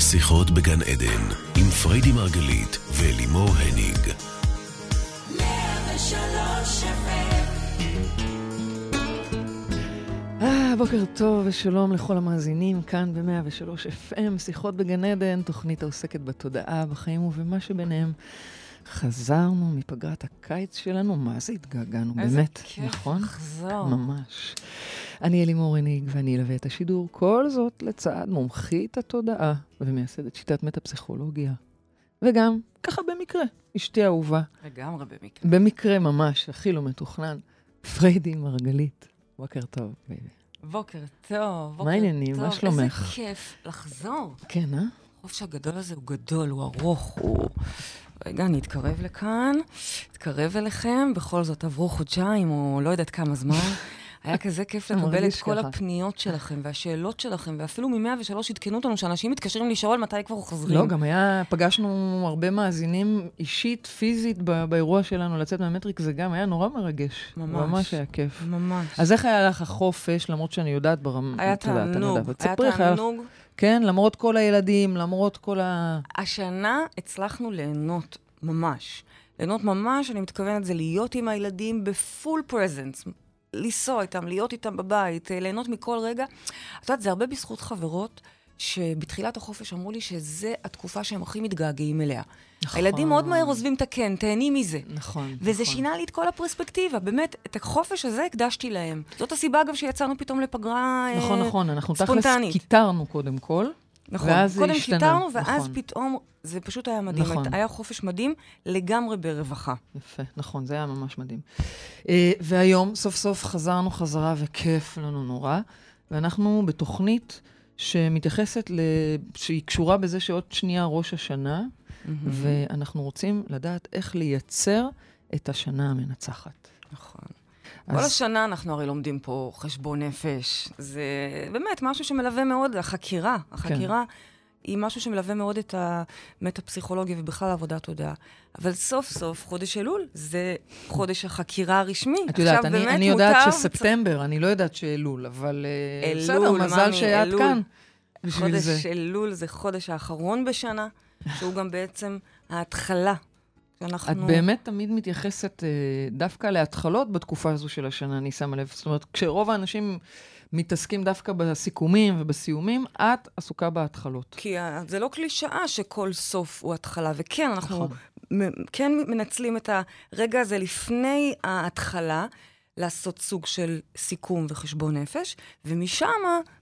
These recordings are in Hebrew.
שיחות בגן עדן, עם פריידי מרגלית ולימור הניג. אה, בוקר טוב ושלום לכל המאזינים, כאן ב-103 FM, שיחות בגן עדן, תוכנית העוסקת בתודעה, בחיים ובמה שביניהם. חזרנו מפגרת הקיץ שלנו, מה זה התגעגענו, באמת, איזה כיף נכון? לחזור. ממש. אני אלימור הניג ואני אלווה את השידור, כל זאת לצד מומחית התודעה ומייסדת שיטת מטה-פסיכולוגיה. וגם, ככה במקרה, אשתי האהובה. לגמרי במקרה. במקרה ממש, הכי לא מתוכנן, פריידי מרגלית. בוקר טוב, בייבי. בוקר טוב, בוקר מה העניינים? מה שלומך? איזה כיף לחזור. כן, אה? החופש הגדול הזה הוא גדול, הוא ארוך, הוא... רגע, אני אתקרב לכאן, אתקרב אליכם, בכל זאת עברו חודשיים, או לא יודעת כמה זמן. היה כזה כיף לקבל את כל ככה. הפניות שלכם והשאלות שלכם, ואפילו מ-103 עדכנו אותנו שאנשים מתקשרים לשאול מתי כבר חוזרים. לא, גם היה, פגשנו הרבה מאזינים אישית, פיזית, ב- באירוע שלנו לצאת מהמטריק, זה גם היה נורא מרגש. ממש. ממש היה כיף. ממש. אז איך היה לך החופש, למרות שאני יודעת ברמה... היה תענוג, היה תענוג. כן, למרות כל הילדים, למרות כל ה... השנה הצלחנו ליהנות ממש. ליהנות ממש, אני מתכוונת, זה להיות עם הילדים בפול פרזנס. לנסוע איתם, להיות איתם בבית, אה, ליהנות מכל רגע. את יודעת, זה הרבה בזכות חברות שבתחילת החופש אמרו לי שזה התקופה שהם הכי מתגעגעים אליה. נכון. הילדים מאוד מהר עוזבים את הקן, תהני מזה. נכון, וזה נכון. שינה לי את כל הפרספקטיבה, באמת, את החופש הזה הקדשתי להם. זאת הסיבה, אגב, שיצאנו פתאום לפגרה אה, נכון, נכון, אנחנו תכלס ספונטנית. קיטרנו קודם כל. נכון. ואז זה קודם השתנה, קיטרנו, ואז נכון. פתאום, זה פשוט היה מדהים. נכון. היה חופש מדהים, לגמרי ברווחה. יפה, נכון, זה היה ממש מדהים. Uh, והיום, סוף סוף חזרנו חזרה וכיף לנו נורא, ואנחנו בתוכנית שמתייחסת, ל... שהיא קשורה בזה שעוד שנייה ראש השנה, ואנחנו רוצים לדעת איך לייצר את השנה המנצחת. נכון. אז- כל השנה אנחנו הרי לומדים פה חשבון נפש. זה באמת משהו שמלווה מאוד, החקירה. כן. החקירה היא משהו שמלווה מאוד את המטה-פסיכולוגיה ובכלל עבודת תודעה. אבל סוף סוף, חודש אלול, זה חודש החקירה הרשמי. את יודעת, אני, אני יודעת מותר שספטמבר, אני לא יודעת שאלול, אבל אה, אלול, בסדר, מזל שאת אלול. כאן. חודש אלול זה חודש האחרון בשנה, שהוא גם בעצם ההתחלה. שאנחנו... את באמת תמיד מתייחסת אה, דווקא להתחלות בתקופה הזו של השנה, אני שמה לב. זאת אומרת, כשרוב האנשים מתעסקים דווקא בסיכומים ובסיומים, את עסוקה בהתחלות. כי זה לא קלישאה שכל סוף הוא התחלה, וכן, אנחנו נכון. כן מנצלים את הרגע הזה לפני ההתחלה. לעשות סוג של סיכום וחשבון נפש, ומשם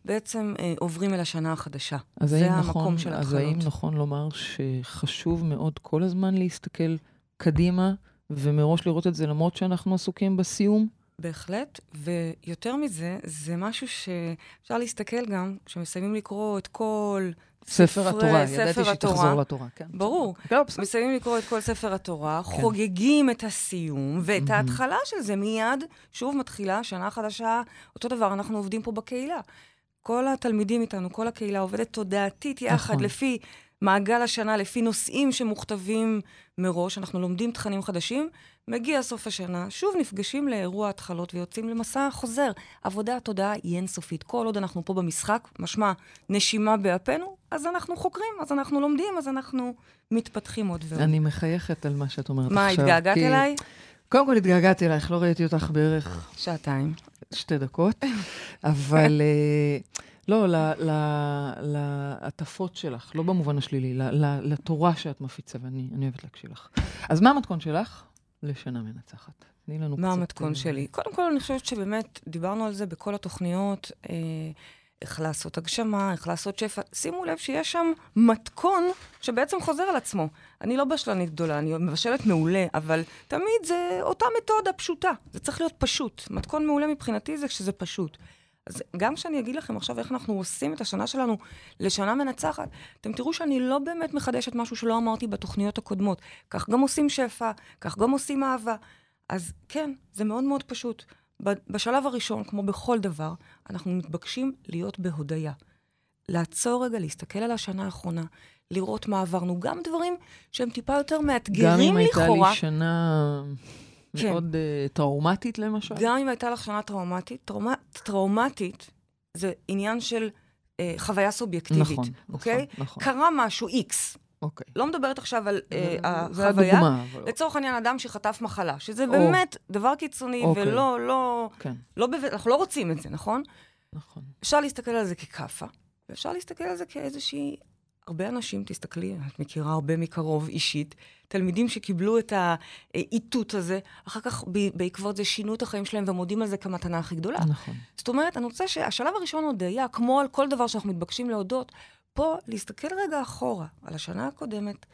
בעצם אה, עוברים אל השנה החדשה. אז זה האם המקום נכון, של אז התחלות. האם נכון לומר שחשוב מאוד כל הזמן להסתכל קדימה, ומראש לראות את זה למרות שאנחנו עסוקים בסיום? בהחלט, ויותר מזה, זה משהו שאפשר להסתכל גם, כשמסיימים לקרוא את כל... ספר התורה, ספר ידעתי שתחזור התורה. לתורה. כן, ברור. מסיימים לקרוא את כל ספר התורה, כן. חוגגים את הסיום, ואת מהמם. ההתחלה של זה מיד, שוב מתחילה שנה חדשה, אותו דבר, אנחנו עובדים פה בקהילה. כל התלמידים איתנו, כל הקהילה עובדת תודעתית יחד, נכון. לפי מעגל השנה, לפי נושאים שמוכתבים מראש, אנחנו לומדים תכנים חדשים, מגיע סוף השנה, שוב נפגשים לאירוע התחלות ויוצאים למסע חוזר. עבודה התודעה היא אינסופית. כל עוד אנחנו פה במשחק, משמע נשימה באפינו, אז אנחנו חוקרים, אז אנחנו לומדים, אז אנחנו מתפתחים עוד ועוד. אני מחייכת על מה שאת אומרת מה, עכשיו. התגעגעת כי- אליי? קודם כל התגעגעתי אלייך, לא ראיתי אותך בערך שעתיים. שתי דקות, אבל אה, לא, להטפות שלך, לא במובן השלילי, לתורה שאת מפיצה, ואני אני אוהבת להקשיב לך. אז מה המתכון שלך לשנה מנצחת? תני לנו קצת... מה המתכון אה, שלי? קודם כל, אני חושבת שבאמת, דיברנו על זה בכל התוכניות, אה, איך לעשות הגשמה, איך לעשות שפע. שימו לב שיש שם מתכון שבעצם חוזר על עצמו. אני לא בשלנית גדולה, אני מבשלת מעולה, אבל תמיד זה אותה מתודה פשוטה. זה צריך להיות פשוט. מתכון מעולה מבחינתי זה כשזה פשוט. אז גם כשאני אגיד לכם עכשיו איך אנחנו עושים את השנה שלנו לשנה מנצחת, אתם תראו שאני לא באמת מחדשת משהו שלא אמרתי בתוכניות הקודמות. כך גם עושים שפע, כך גם עושים אהבה. אז כן, זה מאוד מאוד פשוט. בשלב הראשון, כמו בכל דבר, אנחנו מתבקשים להיות בהודיה. לעצור רגע, להסתכל על השנה האחרונה, לראות מה עברנו. גם דברים שהם טיפה יותר גם מאתגרים אם הייתה לכאורה. לי שנה כן. מאוד uh, טראומטית, למשל. גם אם הייתה לך שנה טראומטית, טראומה, טראומטית זה עניין של אה, חוויה סובייקטיבית, נכון, אוקיי? נכון, נכון. קרה משהו, איקס. אוקיי. לא מדברת עכשיו על אה, זה החוויה. הדוגמה. אבל- לצורך העניין, אדם שחטף מחלה, שזה או. באמת דבר קיצוני, אוקיי. ולא, לא, כן, לא, בב- אנחנו לא רוצים את זה, נכון? נכון. אפשר להסתכל על זה ככאפה, ואפשר להסתכל על זה כאיזושהי... הרבה אנשים, תסתכלי, את מכירה הרבה מקרוב אישית, תלמידים שקיבלו את האיתות הזה, אחר כך בעקבות זה שינו את החיים שלהם ומודים על זה כמתנה הכי גדולה. נכון. זאת אומרת, אני רוצה שהשלב הראשון הודיה, כמו על כל דבר שאנחנו מתבקשים להודות, פה להסתכל רגע אחורה על השנה הקודמת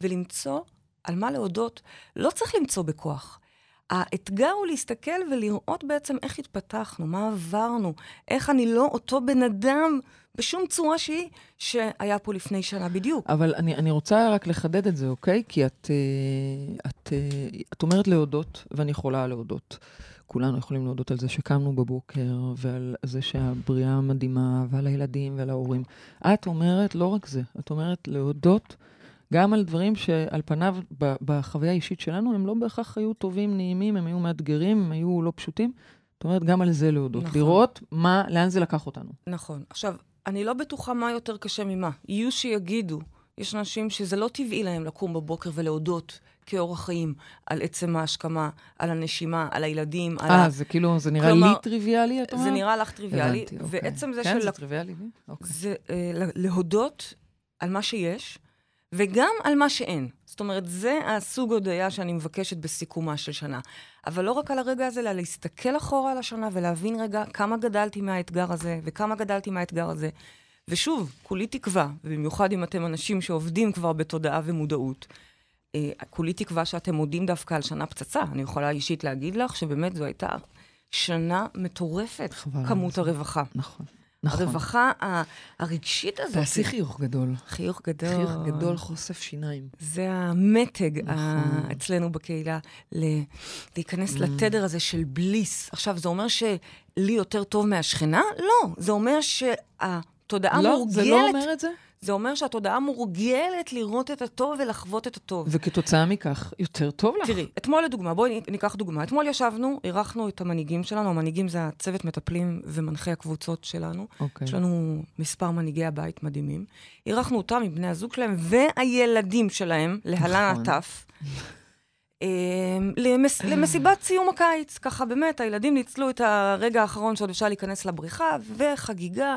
ולמצוא על מה להודות. לא צריך למצוא בכוח. האתגר הוא להסתכל ולראות בעצם איך התפתחנו, מה עברנו, איך אני לא אותו בן אדם בשום צורה שהיא שהיה פה לפני שנה בדיוק. אבל אני, אני רוצה רק לחדד את זה, אוקיי? כי את, אה, את, אה, את אומרת להודות, ואני יכולה להודות. כולנו יכולים להודות על זה שקמנו בבוקר, ועל זה שהבריאה מדהימה, ועל הילדים ועל ההורים. את אומרת לא רק זה, את אומרת להודות גם על דברים שעל פניו, בחוויה האישית שלנו, הם לא בהכרח היו טובים, נעימים, הם היו מאתגרים, הם היו לא פשוטים. זאת אומרת, גם על זה להודות. נכון. לראות מה, לאן זה לקח אותנו. נכון. עכשיו, אני לא בטוחה מה יותר קשה ממה. יהיו שיגידו, יש אנשים שזה לא טבעי להם לקום בבוקר ולהודות כאורח חיים על עצם ההשכמה, על הנשימה, על הילדים, על אה, ה... זה כאילו, זה נראה כלומר, לי טריוויאלי, את אומרת? זה נראה לך טריוויאלי, הבנתי, אוקיי. ועצם זה כן, של... זה טריוויאלי לי? אוקיי. זה אה, לה- להודות על מה שיש, וגם על מה שאין. זאת אומרת, זה הסוג הודיה שאני מבקשת בסיכומה של שנה. אבל לא רק על הרגע הזה, אלא להסתכל אחורה על השנה ולהבין רגע כמה גדלתי מהאתגר הזה, וכמה גדלתי מהאתגר הזה. ושוב, כולי תקווה, ובמיוחד אם אתם אנשים שעובדים כבר בתודעה ומודעות, כולי תקווה שאתם מודים דווקא על שנה פצצה. אני יכולה אישית להגיד לך שבאמת זו הייתה שנה מטורפת, חבל כמות. הרווחה. נכון. נכון. הרווחה ה- הרגשית הזאת. תעשי חיוך גדול. חיוך גדול. חיוך גדול חושף שיניים. זה המתג ה- נכון. Mm. אצלנו בקהילה, ל- להיכנס לתדר הזה של בליס. עכשיו, זה אומר שלי יותר טוב מהשכנה? לא. זה אומר שהתודעה לא, מורגלת... זה לא אומר את זה? זה אומר שהתודעה מורגלת לראות את הטוב ולחוות את הטוב. וכתוצאה מכך, יותר טוב לך. תראי, אתמול לדוגמה, בואי ניקח דוגמה. אתמול ישבנו, אירחנו את המנהיגים שלנו, המנהיגים זה הצוות מטפלים ומנחי הקבוצות שלנו. אוקיי. יש לנו מספר מנהיגי הבית מדהימים. אירחנו אותם עם בני הזוג שלהם והילדים שלהם, להלן נכון. הטף. אמ, למס, למסיבת סיום הקיץ. ככה, באמת, הילדים ניצלו את הרגע האחרון שעוד אפשר להיכנס לבריכה, וחגיגה.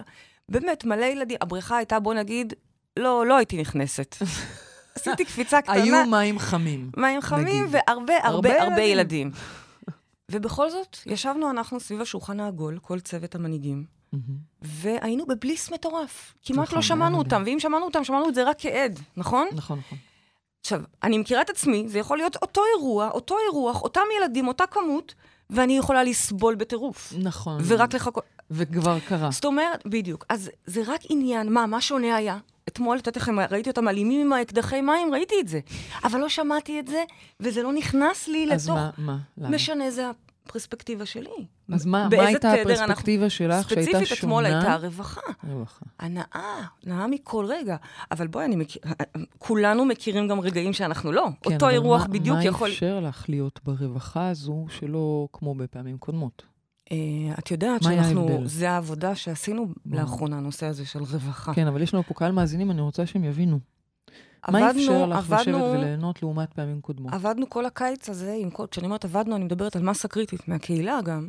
באמת, מלא ילדים. הבריכה הייתה, בוא נגיד, לא, לא הייתי נכנסת. עשיתי קפיצה קטנה. היו מים חמים. מים חמים נגיד. והרבה הרבה הרבה הרבה ילדים. ובכל זאת, ישבנו אנחנו סביב השולחן העגול, כל צוות המנהיגים. והיינו בבליס מטורף. כמעט נכון, לא שמענו היה אותם, ואם שמענו אותם, שמענו את זה רק כעד, נכון? נכון, נכון. עכשיו, אני מכירה את עצמי, זה יכול להיות אותו אירוע, אותו אירוח, אותם ילדים, אותה כמות, ואני יכולה לסבול בטירוף. נכון. ורק לחכות. וכבר קרה. זאת אומרת, בדיוק. אז זה רק עניין, מה, מה שונה היה? אתמול, נתתי לכם, ראיתי אותם אלימים עם האקדחי מים, ראיתי את זה. אבל לא שמעתי את זה, וזה לא נכנס לי אז לתוך... מה, מה? למה? משנה, זה הפרספקטיבה שלי. אז מה, מה הייתה תדר אנחנו- הפרספקטיבה שלך שהייתה שונה? ספציפית אתמול הייתה רווחה. רווחה. הנאה, הנאה מכל רגע. אבל בואי, אני מכיר... כולנו מכירים גם רגעים שאנחנו לא. כן, אותו אירוח מה- בדיוק יכול... מה אפשר לך להיות ברווחה הזו שלא כמו בפעמים קודמות? אה, את יודעת שאנחנו... זה העבודה שעשינו? לאחרונה, הנושא הזה של רווחה. כן, אבל יש לנו פה קהל מאזינים, אני רוצה שהם יבינו. מה אפשר לך לשבת וליהנות לעומת פעמים קודמות? עבדנו כל הקיץ הזה, עם כל, כשאני אומרת עבדנו, אני מדברת על מסה קריטית מהקהילה גם,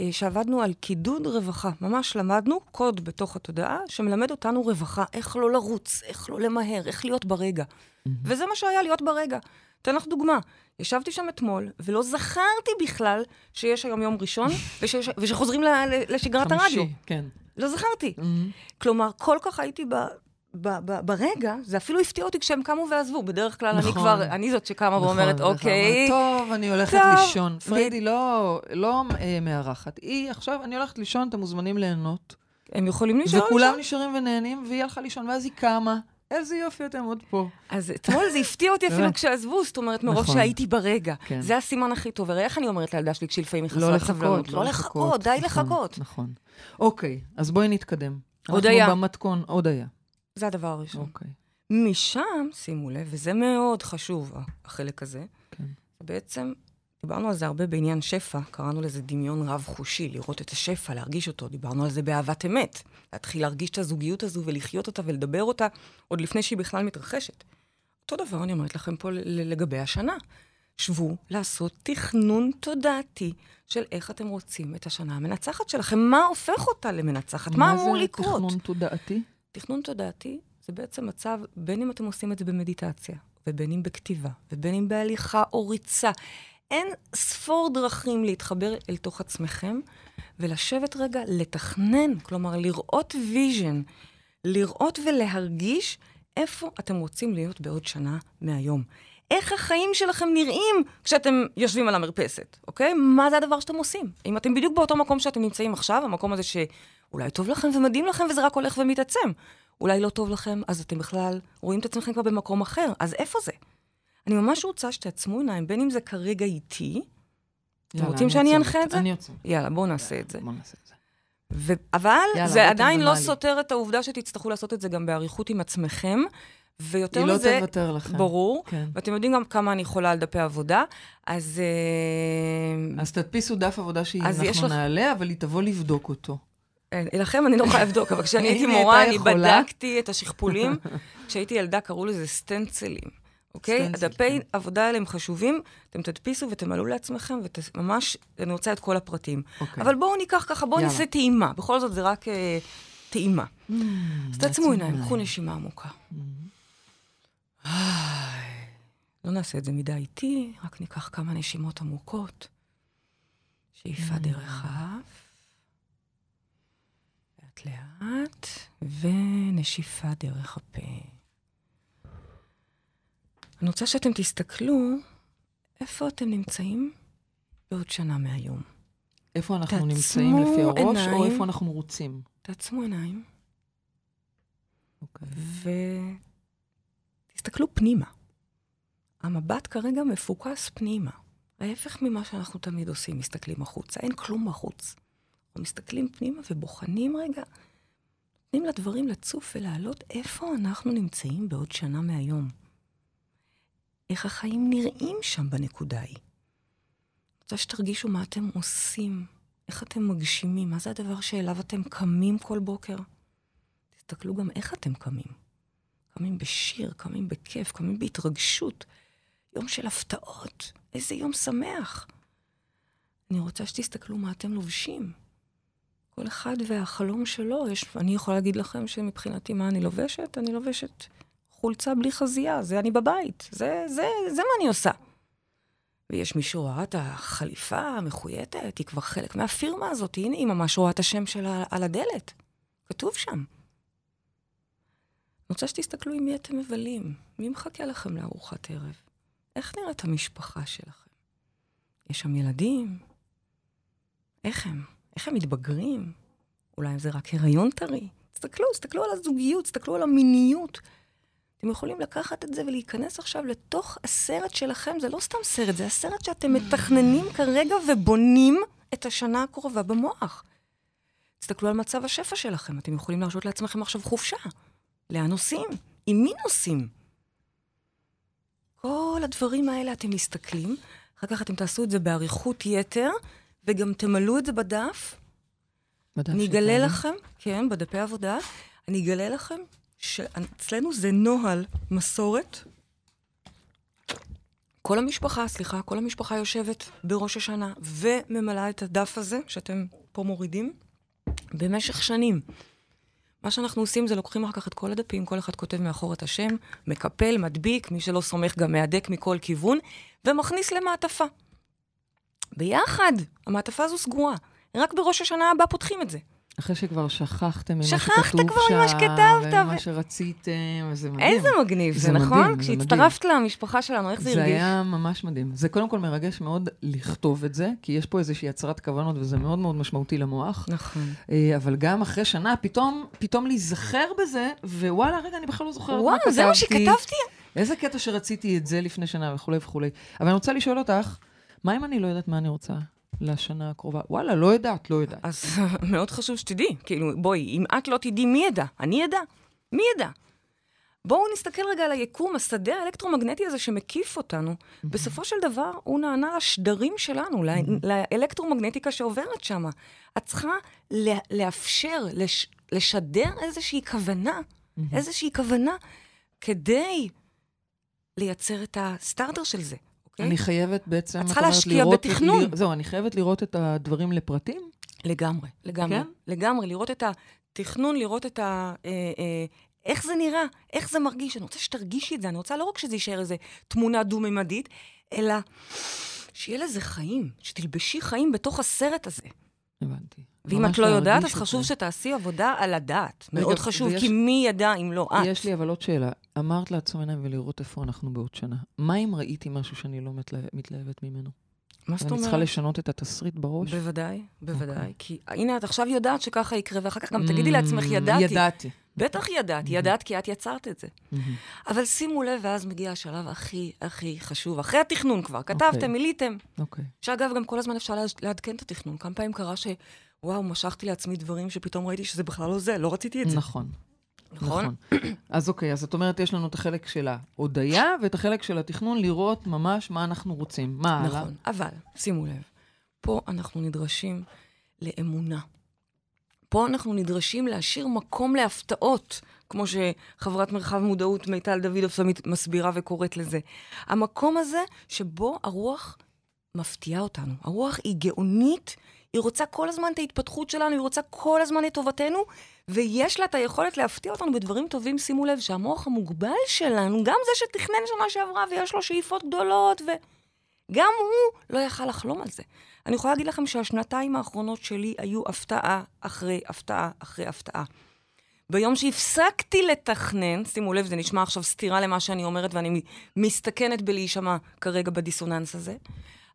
אה, שעבדנו על קידוד רווחה. ממש למדנו קוד בתוך התודעה שמלמד אותנו רווחה, איך לא לרוץ, איך לא למהר, איך להיות ברגע. וזה מה שהיה להיות ברגע. אתן לך דוגמה. ישבתי שם אתמול, ולא זכרתי בכלל שיש היום יום ראשון, ושיש, ושחוזרים לשגרת הרדיו. חמישי, כן. לא זכרתי. מהמם. כלומר, כל כך הייתי ב... ב- ב- ברגע, זה אפילו הפתיע אותי כשהם קמו ועזבו. בדרך כלל אני נכון. כבר, אני זאת שקמה נכון, ואומרת, אומר, אוקיי, טוב, אני הולכת טוב, לישון. פריידי לא לא, אה, מארחת. היא, עכשיו, אני הולכת לישון, אתם מוזמנים ליהנות. הם יכולים להישאר וכולם לישון. נשארים ונהנים, והיא הלכה לישון, ואז היא קמה. איזה יופי אתם עוד פה. אז אתמול זה הפתיע אותי אפילו. כשעזבו, זאת אומרת, מרוב נכון. שהייתי ברגע. כן. זה הסימן הכי טוב. הרי איך אני אומרת לילדה שלי כשלפעמים היא לא חסרת לחכות, סבלנות? לא לחכות, די נכון, לחכות. נכון. אוקיי, אז בואי נתקדם. הודיה. אנחנו במתכון, הודיה. זה הדבר הראשון. אוקיי. משם, שימו לב, וזה מאוד חשוב, החלק הזה, כן. בעצם דיברנו על זה הרבה בעניין שפע, קראנו לזה דמיון רב-חושי, לראות את השפע, להרגיש אותו. דיברנו על זה באהבת אמת, להתחיל להרגיש את הזוגיות הזו ולחיות אותה ולדבר אותה עוד לפני שהיא בכלל מתרחשת. אותו דבר אני אומרת לכם פה לגבי השנה. שבו לעשות תכנון תודעתי של איך אתם רוצים את השנה המנצחת שלכם. מה הופך אותה למנצחת? מה, אמור לקרות? מה זה תכנון תודעתי? תכנון תודעתי זה בעצם מצב, בין אם אתם עושים את זה במדיטציה, ובין אם בכתיבה, ובין אם בהליכה או ריצה. אין ספור דרכים להתחבר אל תוך עצמכם ולשבת רגע, לתכנן, כלומר, לראות vision, לראות ולהרגיש איפה אתם רוצים להיות בעוד שנה מהיום. איך החיים שלכם נראים כשאתם יושבים על המרפסת, אוקיי? מה זה הדבר שאתם עושים? אם אתם בדיוק באותו מקום שאתם נמצאים עכשיו, המקום הזה שאולי טוב לכם ומדהים לכם וזה רק הולך ומתעצם. אולי לא טוב לכם, אז אתם בכלל רואים את עצמכם כבר במקום אחר, אז איפה זה? אני ממש רוצה שתעצמו עיניים, בין אם זה כרגע איתי, אתם רוצים שאני אנחה את זה? אני יוצא. יאללה, בואו נעשה את זה. בואו נעשה את זה. ו- אבל יאללה, זה עדיין לא סותר את העובדה שתצטרכו לעשות את זה גם באריכות עם עצמכם. ויותר מזה... היא לא תוותר לכם. ברור. כן. ואתם יודעים גם כמה אני יכולה על דפי עבודה, אז... אה, אז תדפיסו דף עבודה שאנחנו נעלה, אבל היא תבוא לבדוק אותו. אה, לכם אני לא יכולה לבדוק, אבל כשאני הייתי מורה, אני בדקתי את השכפולים. כשהייתי ילדה קראו לזה סטנצלים. אוקיי? הדפי כן. עבודה האלה הם חשובים, אתם תדפיסו ותמלאו לעצמכם, וממש, אני רוצה את כל הפרטים. אוקיי. אבל בואו ניקח ככה, בואו נעשה טעימה. בכל זאת זה רק אה, טעימה. Mm, אז תעצמו עיניים, קחו נשימה עמוקה. Mm. לא נעשה את זה מדי איטי, רק ניקח כמה נשימות עמוקות. שאיפה mm. דרך האף. לאט לאט, ונשיפה דרך הפה. אני רוצה שאתם תסתכלו איפה אתם נמצאים בעוד שנה מהיום. איפה אנחנו נמצאים לפי הראש, עיניים, או איפה אנחנו רוצים? תעצמו עיניים. אוקיי. ותסתכלו פנימה. המבט כרגע מפוקס פנימה. ההפך ממה שאנחנו תמיד עושים, מסתכלים החוצה. אין כלום בחוץ. אנחנו מסתכלים פנימה ובוחנים רגע, נותנים לדברים לצוף ולעלות איפה אנחנו נמצאים בעוד שנה מהיום. איך החיים נראים שם בנקודה ההיא. אני רוצה שתרגישו מה אתם עושים, איך אתם מגשימים, מה זה הדבר שאליו אתם קמים כל בוקר. תסתכלו גם איך אתם קמים. קמים בשיר, קמים בכיף, קמים בהתרגשות. יום של הפתעות, איזה יום שמח. אני רוצה שתסתכלו מה אתם לובשים. כל אחד והחלום שלו. יש, אני יכולה להגיד לכם שמבחינתי מה אני לובשת? אני לובשת חולצה בלי חזייה, זה אני בבית, זה, זה, זה מה אני עושה. ויש מי שרואה את החליפה המחויטת, היא כבר חלק מהפירמה הזאת, הנה, היא ממש רואה את השם שלה על הדלת. כתוב שם. אני רוצה שתסתכלו עם מי אתם מבלים, מי מחכה לכם לארוחת ערב. איך נראית המשפחה שלכם? יש שם ילדים? איך הם? איך הם מתבגרים? אולי זה רק הריון טרי? תסתכלו, תסתכלו על הזוגיות, תסתכלו על המיניות. אתם יכולים לקחת את זה ולהיכנס עכשיו לתוך הסרט שלכם. זה לא סתם סרט, זה הסרט שאתם מתכננים כרגע ובונים את השנה הקרובה במוח. תסתכלו על מצב השפע שלכם. אתם יכולים להרשות לעצמכם עכשיו חופשה. לאן נוסעים? עם מי נוסעים? כל הדברים האלה אתם מסתכלים, אחר כך אתם תעשו את זה באריכות יתר, וגם תמלאו את זה בדף. בדף אני אגלה לכם, כן, בדפי עבודה, אני אגלה לכם שאצלנו זה נוהל מסורת. כל המשפחה, סליחה, כל המשפחה יושבת בראש השנה וממלאה את הדף הזה, שאתם פה מורידים, במשך שנים. מה שאנחנו עושים זה לוקחים אחר כך את כל הדפים, כל אחד כותב מאחור את השם, מקפל, מדביק, מי שלא סומך גם מהדק מכל כיוון, ומכניס למעטפה. ביחד, המעטפה הזו סגורה. רק בראש השנה הבא פותחים את זה. אחרי שכבר שכחתם ממה שכתוב שם. שכחת כבר ממה שכתבת. וממה שרציתם, זה מדהים. איזה מגניב, זה, זה נכון? מדהים, כשהצטרפת למשפחה שלנו, איך זה, זה הרגיש? זה היה ממש מדהים. זה קודם כל מרגש מאוד לכתוב את זה, כי יש פה איזושהי הצהרת כוונות, וזה מאוד מאוד משמעותי למוח. נכון. אה, אבל גם אחרי שנה, פתאום, פתאום להיזכר בזה, ווואלה, רגע, אני בכלל לא זוכרת מה כתבתי. וואו, זה מה שכתבתי? איזה קטע שרציתי את זה לפני שנה וכולי וכולי. אבל אני רוצה לשאול אותך, מה אם אני לא יודעת מה אני רוצה? לשנה הקרובה? וואלה, לא יודעת, לא יודעת. אז מאוד חשוב שתדעי. כאילו, בואי, אם את לא תדעי, מי ידע? אני אדע? מי ידע? בואו נסתכל רגע על היקום, השדה האלקטרומגנטי הזה שמקיף אותנו. בסופו של דבר, הוא נענה לשדרים שלנו, לה- לאלקטרומגנטיקה שעוברת שם. את צריכה לה- לאפשר, לש- לשדר איזושהי כוונה, איזושהי כוונה, כדי לייצר את הסטארטר של זה, אוקיי? אני חייבת בעצם... את צריכה את להשקיע בתכנון. לראות- זהו, אני חייבת לראות את הדברים לפרטים? לגמרי, לגמרי. כן? לגמרי, לראות את התכנון, לראות את ה... אה, אה, איך זה נראה, איך זה מרגיש. אני רוצה שתרגישי את זה, אני רוצה לא רק שזה יישאר איזה תמונה דו-ממדית, אלא שיהיה לזה חיים, שתלבשי חיים בתוך הסרט הזה. הבנתי. ואם את לא יודעת, אז חשוב זה. שתעשי עבודה על הדעת. מאוד חשוב, ויש- כי מי ידע אם לא את? יש לי אבל עוד שאלה. אמרת לעצום עיניים ולראות איפה אנחנו בעוד שנה. מה אם ראיתי משהו שאני לא מתלה- מתלהבת ממנו? מה זאת ואני צריכה אומרת? לשנות את התסריט בראש? בוודאי, בוודאי. אוקיי. כי הנה, את עכשיו יודעת שככה יקרה, ואחר כך גם תגידי לעצמך, Mm, ידעתי. ידעתי. בטח ידעת, ידעת כי את יצרת את זה. מהמם. אבל שימו לב, ואז מגיע השלב הכי הכי חשוב, אחרי התכנון כבר, כתבתם, אוקיי. מילאתם. אוקיי. שאגב, גם כל הזמן אפשר לעדכן את התכנון. כמה פעמים קרה ש... וואו, משכתי לעצמי דברים שפתאום ראיתי שזה בכלל לא זה, לא רציתי את זה. נכון. נכון? אז אוקיי, אז את אומרת, יש לנו את החלק של ההודיה ואת החלק של התכנון, לראות ממש מה אנחנו רוצים. מה הלאה? נכון. אבל, שימו לב, פה אנחנו נדרשים לאמונה. פה אנחנו נדרשים להשאיר מקום להפתעות, כמו שחברת מרחב מודעות מיטל דוידוב תמיד מסבירה וקוראת לזה. המקום הזה שבו הרוח מפתיעה אותנו. הרוח היא גאונית, היא רוצה כל הזמן את ההתפתחות שלנו, היא רוצה כל הזמן את טובתנו, ויש לה את היכולת להפתיע אותנו בדברים טובים. שימו לב שהמוח המוגבל שלנו, גם זה שתכנן שנה שעברה ויש לו שאיפות גדולות, וגם הוא לא יכל לחלום על זה. אני יכולה להגיד לכם שהשנתיים האחרונות שלי היו הפתעה אחרי הפתעה אחרי הפתעה. ביום שהפסקתי לתכנן, שימו לב, זה נשמע עכשיו סתירה למה שאני אומרת, ואני מסתכנת בלהישמע כרגע בדיסוננס הזה,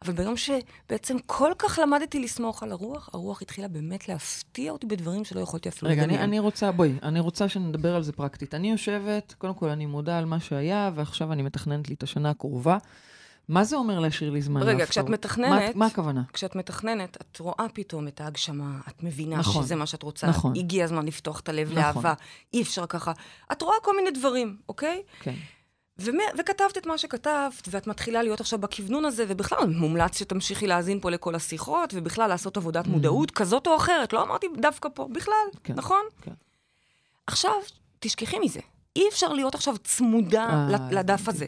אבל ביום שבעצם כל כך למדתי לסמוך על הרוח, הרוח התחילה באמת להפתיע אותי בדברים שלא יכולתי אפילו רגע, אני, לדמיין. אני רוצה, בואי, אני רוצה שנדבר על זה פרקטית. אני יושבת, קודם כל אני מודה על מה שהיה, ועכשיו אני מתכננת לי את השנה הקרובה. מה זה אומר להשאיר לי זמן רגע? כשאת מה, מתכננת- מה הכוונה? כשאת מתכננת, את רואה פתאום את ההגשמה, את מבינה נכון. שזה מה שאת רוצה. נכון. הגיע הזמן לפתוח את הלב נכון. לאהבה, אי אפשר ככה. את רואה כל מיני דברים, אוקיי? כן. וכתבת את מה שכתבת, ואת מתחילה להיות עכשיו בכוונון הזה, ובכלל, מומלץ שתמשיכי להאזין פה לכל השיחות, ובכלל לעשות עבודת מודעות כזאת או אחרת. לא אמרתי דווקא פה, בכלל, כן, נכון? כן. עכשיו, תשכחי מזה. אי אפשר להיות עכשיו צמודה אה, לד- לדף. הזה.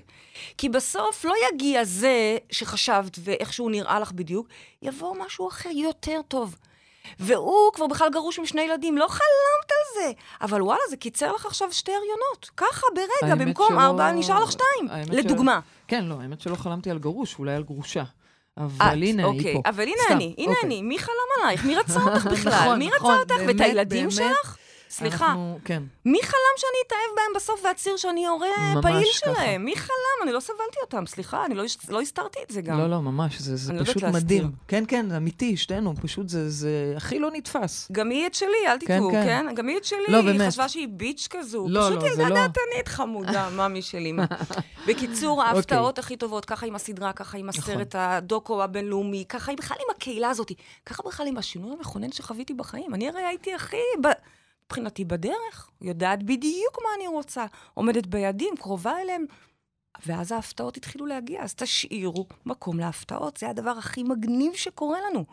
כי בסוף לא יגיע זה שחשבת ואיכשהו נראה לך בדיוק, יבוא משהו אחר יותר טוב. והוא כבר בכלל גרוש עם שני ילדים, לא חלמת על זה. אבל וואלה, זה קיצר לך עכשיו שתי הריונות. ככה, ברגע, במקום שלא- ארבע, נשאר לך שתיים. לדוגמה. כן, לא, האמת שלא חלמתי על גרוש, אולי על גרושה. אבל הנה, אוקיי. היא פה. אבל הנה סתם, אני, הנה אוקיי. אני. מי חלם עלייך? מי רצה אותך בכלל? נכון, מי נכון, רצה אותך? ואת הילדים באמת. שלך? סליחה, אנחנו, כן. מי חלם שאני אתאהב בהם בסוף ואצהיר שאני הורה פעיל ככה. שלהם? מי חלם? אני לא סבלתי אותם, סליחה, אני לא, לא הסתרתי את זה גם. לא, לא, ממש, זה, זה לא פשוט להסתיר. מדהים. כן, כן, אמיתי, שתינו, פשוט זה, זה הכי לא נתפס. גם היא את שלי, אל תטעו, כן. כן? גם היא את שלי, לא, היא. חשבה שהיא ביץ' כזו. לא, פשוט לא, זה ילדה לא. דעתנית חמודה, מאמי שלי. בקיצור, אוקיי. ההפתעות הכי טובות, ככה עם הסדרה, ככה עם נכון. הסרט הדוקו הבינלאומי, ככה בכלל עם הקהילה הזאת, ככה בכלל עם השינוי המכונן שחוויתי בחיים. אני הרי הייתי הכי, ב... מבחינתי, בדרך, יודעת בדיוק מה אני רוצה, עומדת ביעדים, קרובה אליהם. ואז ההפתעות התחילו להגיע, אז תשאירו מקום להפתעות, זה הדבר הכי מגניב שקורה לנו.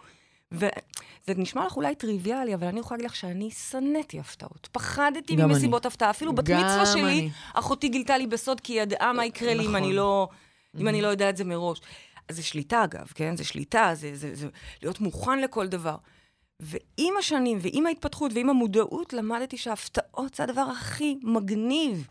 וזה נשמע לך אולי טריוויאלי, אבל אני יכולה להגיד לך שאני שנאתי הפתעות. פחדתי ממסיבות הפתעה. אפילו בת מצווה שלי, אני. אחותי גילתה לי בסוד, כי היא ידעה מה יקרה לי אם נכון. אני לא, אם אני לא יודע את זה מראש. אז זה שליטה, אגב, כן? זה שליטה, זה, זה, זה להיות מוכן לכל דבר. ועם השנים, ועם ההתפתחות, ועם המודעות, למדתי שההפתעות זה הדבר הכי מגניב.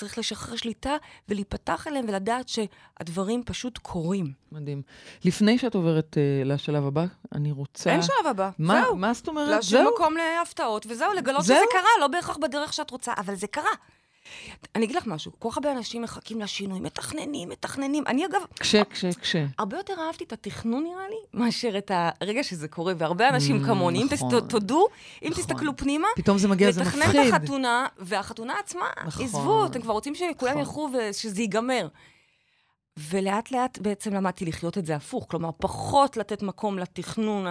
צריך לשחרר שליטה ולהיפתח אליהם ולדעת שהדברים פשוט קורים. מדהים. לפני שאת עוברת uh, לשלב הבא, אני רוצה... אין שלב הבא, מה, זהו. מה זאת אומרת? להשאיר זהו? מקום להפתעות, וזהו, לגלות זהו? שזה קרה, לא בהכרח בדרך שאת רוצה, אבל זה קרה. אני אגיד לך משהו, כל כך הרבה אנשים מחכים לשינוי, מתכננים, מתכננים. אני אגב, כשה, כשה, כשה. הרבה יותר אהבתי את התכנון, נראה לי, מאשר את הרגע שזה קורה, והרבה אנשים Mm, כמוני, אם נכון. תס- תודו, אם נכון. תסתכלו פנימה, פתאום זה מגיע, זה לתכנן מפחיד. את החתונה, והחתונה עצמה, נכון. עזבו, אתם כבר רוצים שכולם נכון. ילכו ושזה ייגמר. ולאט לאט בעצם למדתי לחיות את זה הפוך, כלומר, פחות לתת מקום לתכנון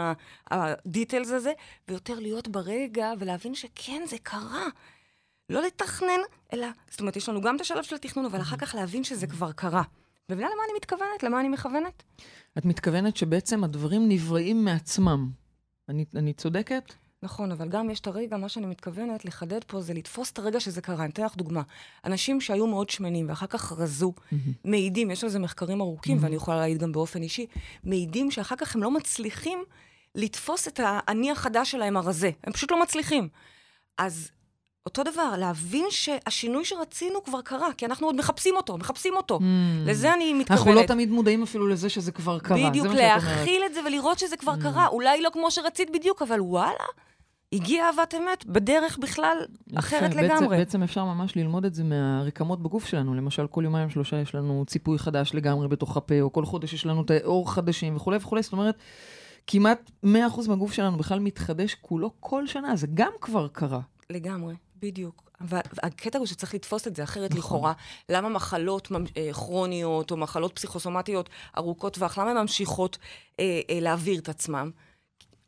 הדיטלס הזה, ויותר להיות ברגע ולהבין שכן, זה קרה. לא לתכנן, אלא, זאת אומרת, יש לנו גם את השלב של התכנון, אבל אחר כך להבין שזה כבר קרה. מבינה למה אני מתכוונת? למה אני מכוונת? את מתכוונת שבעצם הדברים נבראים מעצמם. אני, אני צודקת? נכון, אבל גם יש את הרגע, מה שאני מתכוונת לחדד פה זה לתפוס את הרגע שזה קרה. אני אתן לך דוגמה. אנשים שהיו מאוד שמנים ואחר כך רזו, מעידים, יש על זה מחקרים ארוכים, ואני יכולה להעיד גם באופן אישי, מעידים שאחר כך הם לא מצליחים לתפוס את האני החדש שלהם הרזה. הם פשוט לא מצליחים. אז אותו דבר, להבין שהשינוי שרצינו כבר קרה, כי אנחנו עוד מחפשים אותו, מחפשים אותו. לזה אני מתכוונת. אנחנו לא תמיד מודעים אפילו לזה שזה כבר קרה. בדיוק. להכיל את זה ולראות שזה כבר קרה. אולי לא כמו שרצית בדיוק, אבל וואלה, הגיעה אהבת אמת, בדרך בכלל אחרת יפה. לגמרי. בעצם, בעצם אפשר ממש ללמוד את זה מהרקמות בגוף שלנו. למשל, כל יומיים שלושה יש לנו ציפוי חדש לגמרי בתוך הפה, או כל חודש יש לנו תאי עור חדשים וכולי וכולי. זאת אומרת, כמעט 100% מהגוף שלנו בכלל מתחדש כולו כל שנה. זה גם כבר קרה. לגמרי, בדיוק. והקטע הוא שצריך לתפוס את זה, אחרת נכון. לכאורה, למה מחלות אה, כרוניות או מחלות פסיכוסומטיות ארוכות טווח, למה הן ממשיכות אה, אה, להעביר את עצמם?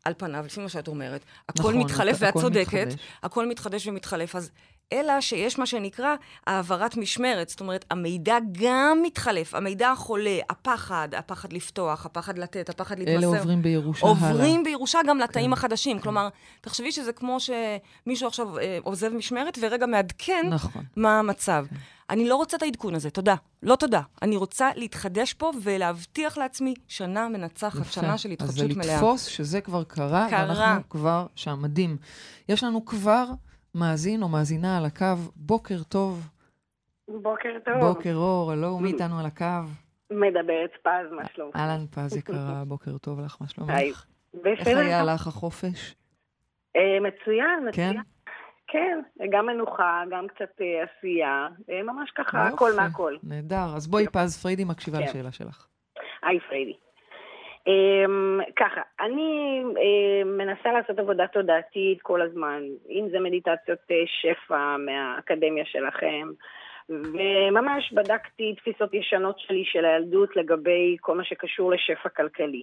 על פניו, לפי מה שאת אומרת, הכל נכון, מתחלף, ואת צודקת, מתחדש. הכל מתחדש ומתחלף, אז אלא שיש מה שנקרא העברת משמרת, זאת אומרת, המידע גם מתחלף, המידע החולה, הפחד, הפחד לפתוח, הפחד לתת, הפחד להתמסר. אלה עוברים בירושה הלאה. עוברים בירושה גם לתאים כן, החדשים. כלומר, תחשבי שזה כמו שמישהו עכשיו אה, עוזב משמרת ורגע מעדכן נכון. מה המצב. אני לא רוצה את העדכון הזה, תודה. לא תודה. אני רוצה להתחדש פה ולהבטיח לעצמי שנה מנצחת, יפה. שנה של התחדשות אז מלאה. זה לתפוס שזה כבר קרה, קרה. ואנחנו כבר שם. מדהים. יש לנו כבר מאזין או מאזינה על הקו. בוקר טוב. בוקר טוב. בוקר אור, הלו, מי איתנו על הקו? מדברת פז, מה שלומך? אהלן פז יקרה, בוקר טוב לך, מה היי. שלומך? איך בסדר. היה לך החופש? אה, מצוין, כן? מצוין. כן, גם מנוחה, גם קצת אה, עשייה, אה, ממש ככה. הכל מהכל. נהדר. אז בואי, פז, פריידי מקשיבה כן. לשאלה שלך. היי פריידי. Um, ככה, אני uh, מנסה לעשות עבודה תודעתית כל הזמן, אם זה מדיטציות uh, שפע מהאקדמיה שלכם, וממש בדקתי תפיסות ישנות שלי של הילדות לגבי כל מה שקשור לשפע כלכלי.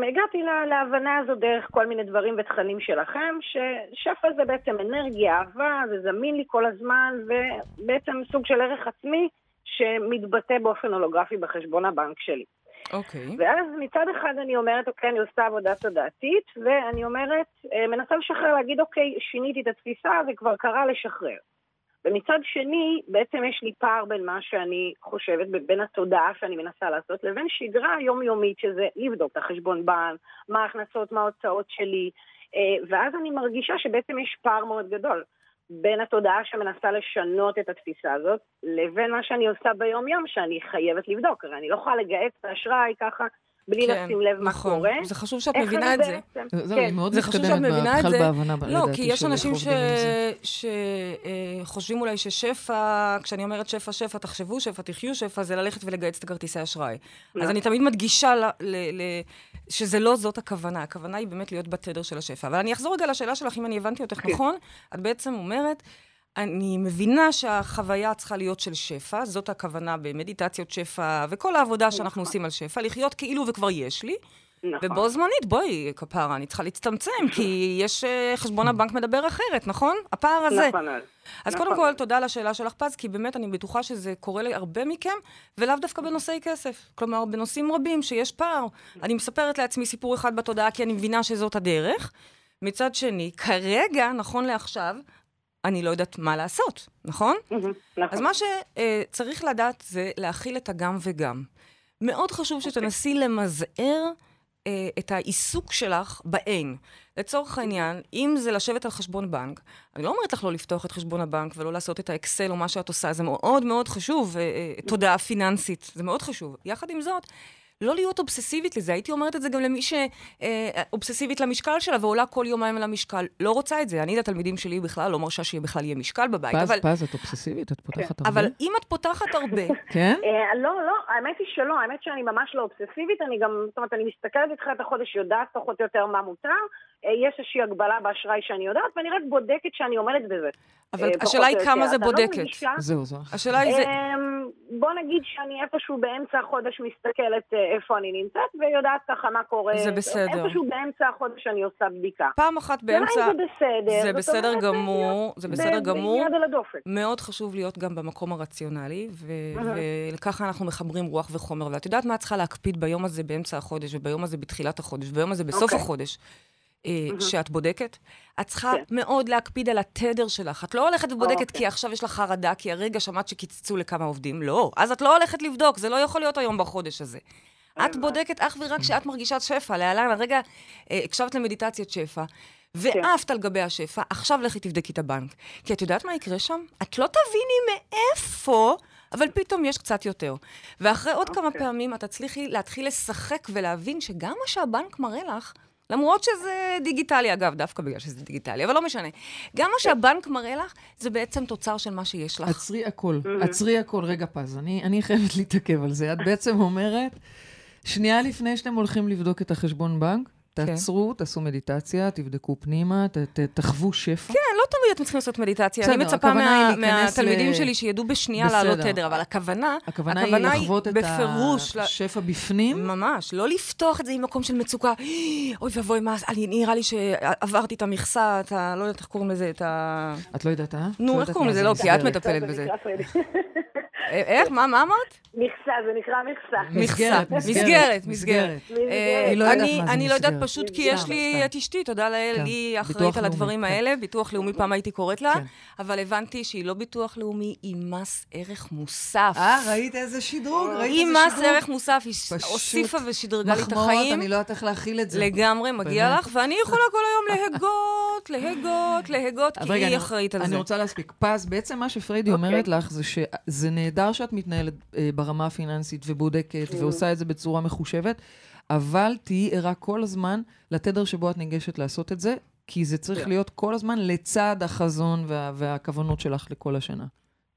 והגעתי לה- להבנה הזו דרך כל מיני דברים ותכנים שלכם, ששפע זה בעצם אנרגיה, אהבה, זה זמין לי כל הזמן, ובעצם סוג של ערך עצמי שמתבטא באופן הולוגרפי בחשבון הבנק שלי. אוקיי. ואז מצד אחד אני אומרת, אוקיי, אני עושה עבודה תודעתית, ואני אומרת, אה, מנסה לשחרר, להגיד, אוקיי, שיניתי את התפיסה, זה כבר קרה לשחרר. ומצד שני, בעצם יש לי פער בין מה שאני חושבת, בין התודעה שאני מנסה לעשות, לבין שגרה יומיומית, שזה לבדוק את החשבון בנק, מה ההכנסות, מה ההוצאות שלי, אה, ואז אני מרגישה שבעצם יש פער מאוד גדול בין התודעה שמנסה לשנות את התפיסה הזאת, לבין מה שאני עושה ביום-יום, שאני חייבת לבדוק. הרי אני לא יכולה לגהץ את האשראי ככה, בלי כן, לשים לב מה נכון. קורה. זה חשוב שאת מבינה אני את זה. בעצם- כן. היא מאוד זה חשוב שאת מתקדמת מבינה את בכלל זה. בהבנה, לא, כי יש אנשים זה. שחושבים אולי ששפע, כשאני אומרת שפע, שפע, תחשבו שפע, תחיו שפע, זה ללכת ולגייס את הכרטיסי אשראי. אז לא. אני תמיד מדגישה ל- ל- ל- שזה לא זאת הכוונה, הכוונה היא באמת להיות בתדר של השפע. אבל אני אחזור רגע לשאלה שלך, אם אני הבנתי אותך כן. נכון, את בעצם אומרת, אני מבינה שהחוויה צריכה להיות של שפע, זאת הכוונה במדיטציות שפע, וכל העבודה שאנחנו נכון. עושים על שפע, לחיות כאילו וכבר יש לי. נכון. ובו זמנית, בואי, כפרה, אני צריכה להצטמצם, כי יש, אה, חשבון הבנק מדבר אחרת, נכון? הפער הזה. נכון. אז נכון. קודם כל, תודה על השאלה שלך, פז, כי באמת אני בטוחה שזה קורה להרבה מכם, ולאו דווקא בנושאי כסף. כלומר, בנושאים רבים שיש פער. אני מספרת לעצמי סיפור אחד בתודעה, כי אני מבינה שזאת הדרך. מצד שני, כרגע, נכון לעכשיו, אני לא יודעת מה לעשות, נכון? מהמם, נכון. אז מה שצריך לדעת זה להכיל את הגם וגם. מאוד חשוב שתנסי למזער אה, את העיסוק שלך באין. לצורך העניין, אם זה לשבת על חשבון בנק, אני לא אומרת לך לא לפתוח את חשבון הבנק ולא לעשות את האקסל או מה שאת עושה, זה מאוד מאוד חשוב, אה, אה, תודעה פיננסית, זה מאוד חשוב. יחד עם זאת, לא להיות אובססיבית לזה. הייתי אומרת את זה גם למי שאובססיבית למשקל שלה ועולה כל יומיים על המשקל. לא רוצה את זה. אני לתלמידים שלי בכלל לא מרשה שבכלל יהיה משקל בבית. פז, אבל, פז, את אובססיבית? את פותחת הרבה? אבל אם את פותחת הרבה, כן? אה, לא, לא, האמת היא שלא, האמת שאני ממש לא אובססיבית, אני גם, זאת אומרת, אני מסתכלת בתחילת החודש, יודעת פחות או יותר מה מותר, אה, יש איזושהי הגבלה באשראי שאני יודעת, ואני רק בודקת שאני עומדת בזה. אבל אה, השאלה היא כמה. זה לא בודקת. זהו, זהו. השאלה היא זה... בוא נגיד שאני איפשהו באמצע החודש מסתכלת אה, איפה אני נמצאת, ויודעת ככה מה קורה. זה בסדר. איפשהו באמצע החודש אני עושה בדיקה. פעם אחת באמצע... זה בסדר. זה בסדר גמור, זה בסדר גמור. מאוד חשוב להיות גם במקום הרציונלי. וככה אנחנו מחברים רוח וחומר. ואת יודעת מה את צריכה להקפיד ביום הזה באמצע החודש, וביום הזה בתחילת החודש, וביום הזה בסוף אוקיי. החודש, שאת בודקת? את צריכה כן. מאוד להקפיד על התדר שלך. את לא הולכת ובודקת אוקיי. כי עכשיו יש לך חרדה, כי הרגע שמעת שקיצצו לכמה עובדים. לא. אז את לא הולכת לבדוק, זה לא יכול להיות היום בחודש הזה. את בודקת אך ורק כשאת מרגישה שפע. להלן, הרגע אה, הקשבת למדיטציית שפע, ועפת על גבי השפע, עכשיו לכי תבדקי את הבנק. כי את יודעת מה יקרה שם? את לא תביני מאיפה, אבל פתאום יש קצת יותר. ואחרי עוד כמה פעמים את תצליחי להתחיל לשחק ולהבין שגם מה שהבנק מראה לך, למרות שזה דיגיטלי, אגב, דווקא בגלל שזה דיגיטלי, אבל לא משנה. גם מה שהבנק מראה לך, זה בעצם תוצר של מה שיש לך. עצרי הכל, עצרי הכל. רגע, פז, אני, אני חייבת להתעכב על זה. את בעצם אומרת, שנייה לפני שאתם הולכים לבדוק את החשבון בנק, תעצרו, תעשו מדיטציה, תבדקו פנימה, ת, ת, תחוו שפע. כן, לא תמיד אתם צריכים לעשות מדיטציה. אני בסדר, מצפה הכוונה היא מה, מהתלמידים ל- שלי שידעו בשנייה בסדר. לעלות תדר, אבל הכוונה, הכוונה היא לחוות את בפירוש, ל- השפע בפנים. ממש, לא לפתוח את זה עם מקום של מצוקה. אוי ואבוי, מה, אני, נראה לי שעברתי את המכסה, את ה... לא יודעת איך קוראים לזה, את ה... את לא יודעת, אה? נו, לא איך קוראים לזה? זה לא, כי את. מטפלת זה בזה. איך? מה, מה אמרת? מכסה, זה נקרא מכסה. מסגרת, מכסה. מסגרת, מסגרת. אה, היא לא אני- אני לא יודעת. פשוט כי יש לי סתם. את אשתי, תודה לאל, כן. היא אחראית על הדברים כן. האלה. ביטוח לאומי, פעם הייתי קוראת לה, כן. אבל הבנתי שהיא לא ביטוח לאומי, היא מס ערך מוסף. אה, ראית איזה שדרוג? ראית היא איזה מס שדרוג? ערך מוסף, היא הוסיפה ושדרגה לי את מחמאות, החיים. אני לא יודעת איך להכיל את זה. לגמרי, מגיע. לך, ואני יכולה כל היום להגות, להגות, להגות, כי היא אני- אחראית על אני זה. רוצה להספיק. פז, בעצם מה שפריידי אוקיי. אומרת לך זה שזה נהדר שאת מתנהלת אה, ברמה הפיננסית ובודקת ועושה את זה בצורה מחושבת, אבל תהיי ערה כל הזמן לתדר שבו את ניגשת לעשות את זה, כי זה צריך כן. להיות כל הזמן לצד החזון וה- והכוונות שלך לכל השנה.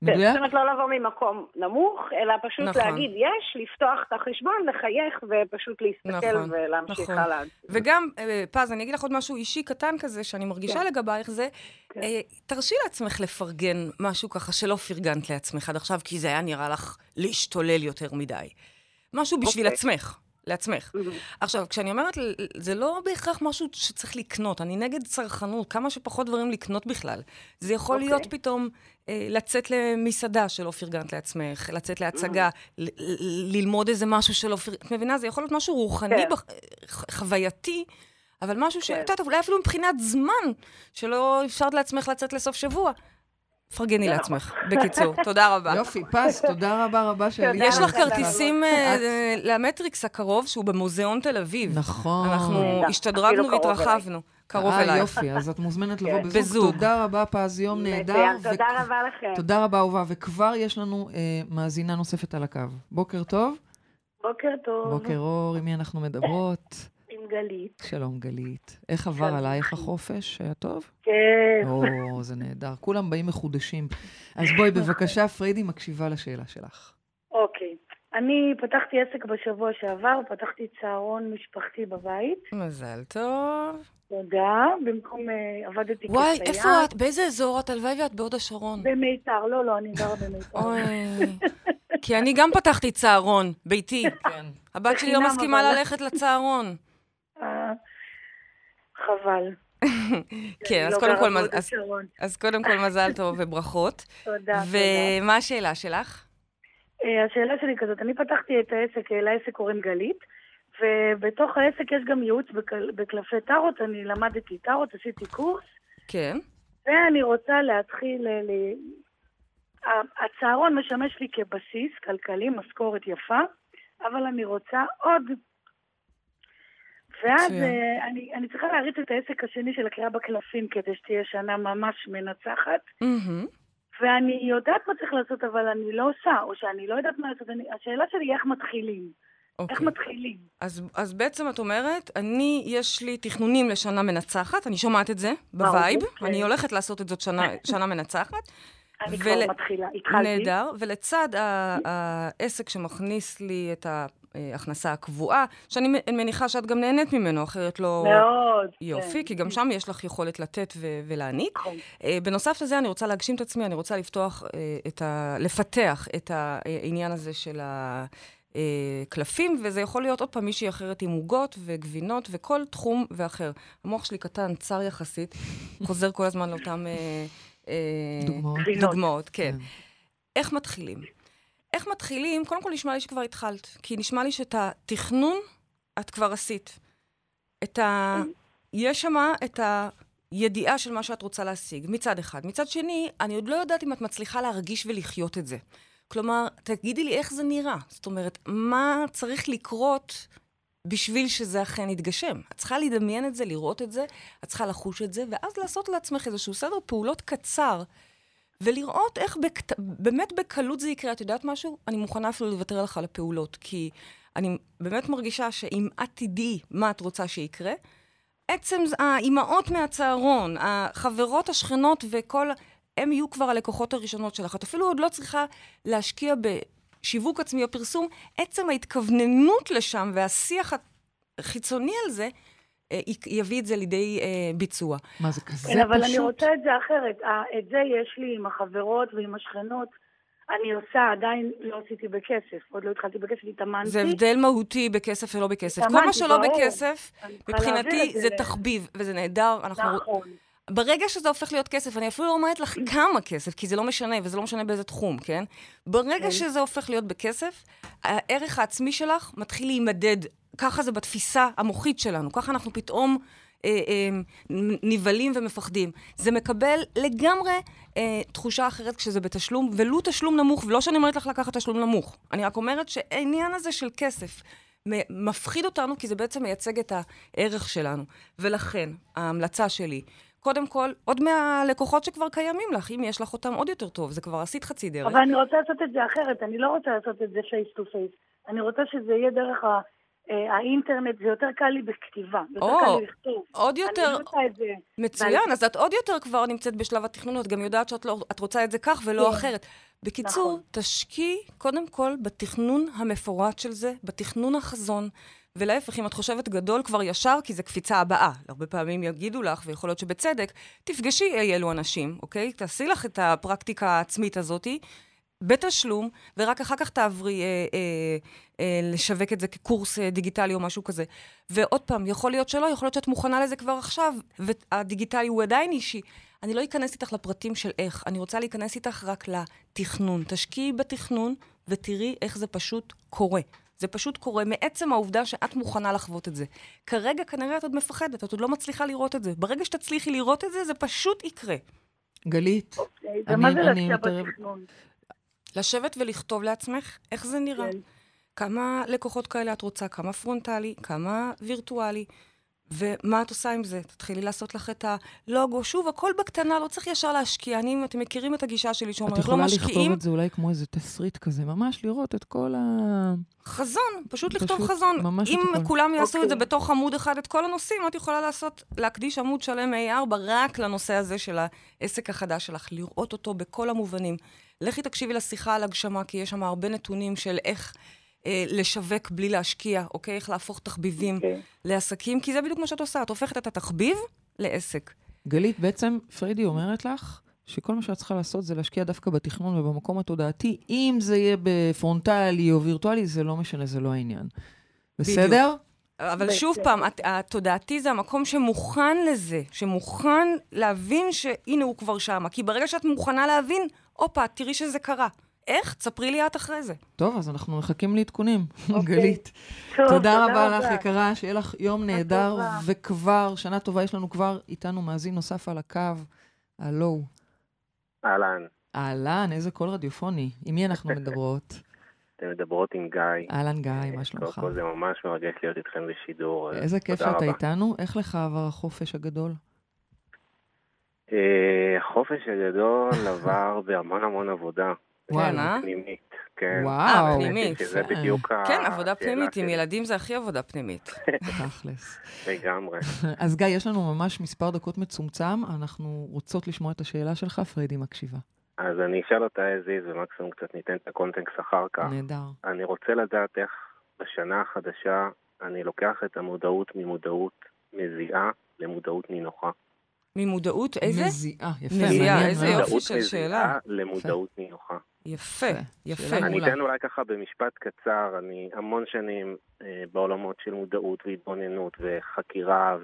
כן, מדויק? זאת אומרת, לא לבוא ממקום נמוך, אלא פשוט נכון. להגיד יש, לפתוח את החשבון, לחייך ופשוט להסתכל נכון, ולהמשיך נכון. הלאה. וגם, אה, פז, אני אגיד לך עוד משהו אישי קטן כזה, שאני מרגישה כן. לגבייך, זה, כן. אה, תרשי לעצמך לפרגן משהו ככה שלא פרגנת לעצמך עד עכשיו, כי זה היה נראה לך להשתולל יותר מדי. משהו בשביל אוקיי. עצמך, לעצמך. מהמם. עכשיו, כשאני אומרת, זה לא בהכרח משהו שצריך לקנות, אני נגד צרכנות, כמה שפחות דברים לקנות בכלל. זה יכול אוקיי. להיות פתאום אה, לצאת למסעדה שלא פרגנת לעצמך, לצאת להצגה, ל- ל- ללמוד איזה משהו שלא פרגנת, את מבינה? זה יכול להיות משהו רוחני, כן. בח- חווייתי, אבל משהו ש... כן. את יודעת, אולי אפילו מבחינת זמן, שלא אפשרת לעצמך לצאת לסוף שבוע. פרגני לעצמך, בקיצור. תודה רבה. יופי, פז, תודה רבה רבה שעלית. יש לך. כרטיסים אה, אה, למטריקס הקרוב, שהוא במוזיאון תל אביב. נכון. אנחנו. השתדרגנו קרוב והתרחבנו. קרוב אה, אלייך. יופי, אז את מוזמנת לבוא כן. בזוג. בזוג. תודה רבה, פז, יום נהדר. תודה רבה לכם. תודה רבה, אהובה. וכבר יש לנו אה, מאזינה נוספת על הקו. בוקר טוב. בוקר טוב. בוקר אור, עם מי אנחנו מדברות? גלית. שלום, גלית. איך עבר שלום. עלייך החופש? היה טוב? כן. או, זה נהדר. כולם באים מחודשים. אז בואי, בבקשה, פריידי מקשיבה לשאלה שלך. אוקיי. אני פתחתי עסק בשבוע שעבר, פתחתי צהרון משפחתי בבית. מזל טוב. תודה. במקום, אה, עבדתי וואי, כסייעת. איפה את? באיזה אזור את? הלוואי ואת בהוד השרון. במיתר. לא, לא, אני גרה במיתר. אוי. כי אני גם פתחתי צהרון, ביתי. כן. הבת שלי לא מסכימה ללכת לצהרון. חבל. כן, אז לא קודם גרה כל, אז-. אז קודם כל מזל טוב וברכות. תודה, תודה. ומה השאלה שלך? אה, השאלה שלי כזאת, אני פתחתי את העסק, לעסק קוראים גלית, ובתוך העסק יש גם ייעוץ בקל- בקלפי טארוט, אני למדתי טארוט, עשיתי קורס, כן. ואני רוצה להתחיל... ל- הצהרון משמש לי כבסיס כלכלי, משכורת יפה, אבל אני רוצה עוד. ואז. אה, אני, אני צריכה להריץ את העסק השני של הקריאה בקלפים כדי שתהיה שנה ממש מנצחת. ואני יודעת מה צריך לעשות, אבל אני לא עושה, או שאני לא יודעת מה לעשות. אני, השאלה שלי היא איך מתחילים. איך אוקיי. מתחילים? אז, אז בעצם את אומרת, אני, יש לי תכנונים לשנה מנצחת, אני שומעת את זה ב vibe, כן. אני הולכת לעשות את זאת שנה, שנה מנצחת. אני ול- כבר מתחילה, התחלתי. נהדר, ולצד העסק שמכניס לי את, ה, ההכנסה הקבועה, שאני מניחה שאת גם נהנית ממנו, אחרת לא... מאוד. יופי, כן. כי גם שם יש לך יכולת לתת ו- ולהעניק. נכון. אה, בנוסף לזה, אני רוצה להגשים את עצמי, אני רוצה לפתוח אה, את ה... לפתח את העניין הזה של הקלפים, וזה יכול להיות עוד פעם מישהי אחרת עם עוגות וגבינות וכל תחום ואחר. המוח שלי קטן, צר יחסית, חוזר כל הזמן. אה, אה, דוגמאות. דוגמאות, כן. איך מתחילים? איך מתחילים? קודם כל נשמע לי שכבר התחלת, כי נשמע לי שאת התכנון את כבר עשית. את ה... יש שמה את הידיעה של מה שאת רוצה להשיג, מצד אחד. מצד שני, אני עוד לא יודעת אם את מצליחה להרגיש ולחיות את זה. כלומר, תגידי לי איך זה נראה. זאת אומרת, מה צריך לקרות בשביל שזה אכן יתגשם? את צריכה לדמיין את זה, לראות את זה, את צריכה לחוש את זה, ואז לעשות לעצמך איזשהו סדר פעולות קצר. ולראות איך בקט... באמת בקלות זה יקרה. את יודעת משהו? אני מוכנה אפילו לוותר לך על הפעולות, כי אני באמת מרגישה שאם את תדעי מה את רוצה שיקרה, עצם האימהות מהצהרון, החברות, השכנות וכל... הם יהיו כבר הלקוחות הראשונות שלך. את אפילו עוד לא צריכה להשקיע בשיווק עצמי או פרסום. עצם ההתכווננות לשם והשיח החיצוני על זה, יביא את זה לידי אה, ביצוע. מה, זה כזה כן, אבל אני פשוט? רוצה את זה אחרת. ה- את זה יש לי עם החברות ועם השכנות. אני עושה, עדיין לא עשיתי בכסף. עוד לא התחלתי בכסף, התאמנתי. זה הבדל מהותי בכסף ולא בכסף. כל מה שלא ברור. בכסף, מבחינתי זה ל- תחביב, וזה נהדר. אנחנו... נכון. ברגע שזה הופך להיות כסף, אני אפילו לא אומרת לך כמה כסף, כי זה לא משנה, וזה לא משנה באיזה תחום, כן? ברגע כן. שזה הופך להיות בכסף, הערך העצמי שלך מתחיל להימדד. ככה זה בתפיסה המוחית שלנו, ככה אנחנו פתאום אה, אה, נבהלים ומפחדים. זה מקבל לגמרי אה, תחושה אחרת כשזה בתשלום, ולו תשלום נמוך, ולא שאני אומרת לך לקחת תשלום נמוך. אני רק אומרת שהעניין הזה של כסף מפחיד אותנו, כי זה בעצם מייצג את הערך שלנו. ולכן, ההמלצה שלי, קודם כל, עוד מהלקוחות שכבר קיימים לך, אם יש לך אותם עוד יותר טוב, זה כבר עשית חצי דרך. אבל אני רוצה לעשות את זה אחרת. אני לא רוצה לעשות את זה face to face. אני רוצה שזה יהיה דרך ה- אה, האינטרנט, זה יותר קל לי בכתיבה. יותר קל לי לכתוב. עוד יותר, רוצה את זה. מצוין, אז את עוד יותר כבר נמצאת בשלב התכנון, את גם יודעת שאת לא, רוצה את זה כך ולא כן. אחרת. בקיצור, נכון. תשקיעי קודם כל בתכנון המפורט של זה, בתכנון החזון. ולהפך, אם את חושבת גדול כבר ישר, כי זה קפיצה הבאה. הרבה פעמים יגידו לך, ויכול להיות שבצדק, תפגשי אי אלו אנשים, אוקיי? תעשי לך את הפרקטיקה העצמית הזאתי, בתשלום, ורק אחר כך תעברי אה, אה, אה, לשווק את זה כקורס אה, דיגיטלי או משהו כזה. ועוד פעם, יכול להיות שלא, יכול להיות שאת מוכנה לזה כבר עכשיו, והדיגיטלי הוא עדיין אישי. אני לא אכנס איתך לפרטים של איך, אני רוצה להיכנס איתך רק לתכנון. תשקיעי בתכנון ותראי איך זה פשוט קורה. זה פשוט קורה מעצם העובדה שאת מוכנה לחוות את זה. כרגע כנראה את עוד מפחדת, את עוד לא מצליחה לראות את זה. ברגע שתצליחי לראות את זה, זה פשוט יקרה. גלית, אוקיי, אני- ומה זה אני מתערב- בתכנון? לשבת ולכתוב לעצמך איך זה נראה. כן. כמה לקוחות כאלה את רוצה, כמה פרונטלי, כמה וירטואלי, ומה את עושה עם זה? תתחילי לעשות לך את הלוגו. שוב, הכל בקטנה, לא צריך ישר להשקיע. אני, אתם מכירים את הגישה שלי את שאומרת, לא יכולה לכתוב משקיעים, את זה אולי כמו איזה תסריט כזה, ממש לראות את כל ה... חזון, פשוט לכתוב פשוט חזון. ממש אם את הכל. כולם יעשו את זה אוקיי. בתוך עמוד אחד, את כל הנושאים, את יכולה לעשות, להקדיש עמוד שלם A4 רק לנושא הזה של העסק החדש שלך, לראות אותו בכל המובנים. לכי תקשיבי לשיחה על הגשמה, כי יש שם הרבה נתונים של איך לשווק בלי להשקיע, אוקיי? איך להפוך תחביבים אוקיי. לעסקים, כי זה בדיוק מה שאת עושה, את הופכת את התחביב לעסק. גלית, בעצם פריידי אומרת לך שכל מה שאת צריכה לעשות זה להשקיע דווקא בתכנון ובמקום התודעתי. אם זה יהיה בפרונטלי או וירטואלי, זה לא משנה, זה לא העניין. בסדר? אבל בסדר. שוב פעם, הת- התודעתי זה המקום שמוכן לזה, שמוכן להבין שהנה הוא כבר שמה. כי ברגע שאת מוכנה להבין, הופה, תראי שזה קרה. איך? תספרי לי את אחרי זה. טוב, אז אנחנו מחכים לעדכונים, אוקיי. גלית. טוב, תודה רבה לך, יקרה, שיהיה לך יום נהדר, טובה. וכבר, שנה טובה, יש לנו כבר איתנו מאזין נוסף על הקו. הלו. אהלן, אהלן, איזה קול רדיופוני. עם מי אנחנו מדברות? אתן מדברות עם גיא. אהלן גיא, אה, מה שלומך? קודם כל זה ממש מרגש להיות איתכם בשידור. איזה כיף תודה שאתה. איתנו. איך לך עבר החופש הגדול? אה, החופש הגדול עבר בהמון המון עבודה. כן, אה? פנימית, כן. וואו. אה, פנימית. שזה. בדיוק ה... כן, עבודה פנימית, עם. ילדים זה הכי עבודה פנימית. תכלס. לגמרי. אז גיא, יש לנו ממש מספר דקות מצומצם, אנחנו רוצות לשמוע את השאלה שלך, פריידי מקשיבה. אז אני אשאל אותה as is, ומקסימום קצת ניתן את הקונטקסט אחר כך. נהדר. אני רוצה לדעת איך בשנה החדשה אני לוקח את המודעות ממודעות מזיעה למודעות נינוחה. ממודעות איזה? מזיעה, יפה, מזיעה, איזה. יופי של שאלה. מזיעה למודעות נינוחה. יפה, יפה. אני. אתן אולי ככה במשפט קצר, אני המון שנים אה, בעולמות של מודעות והתבוננות וחקירה,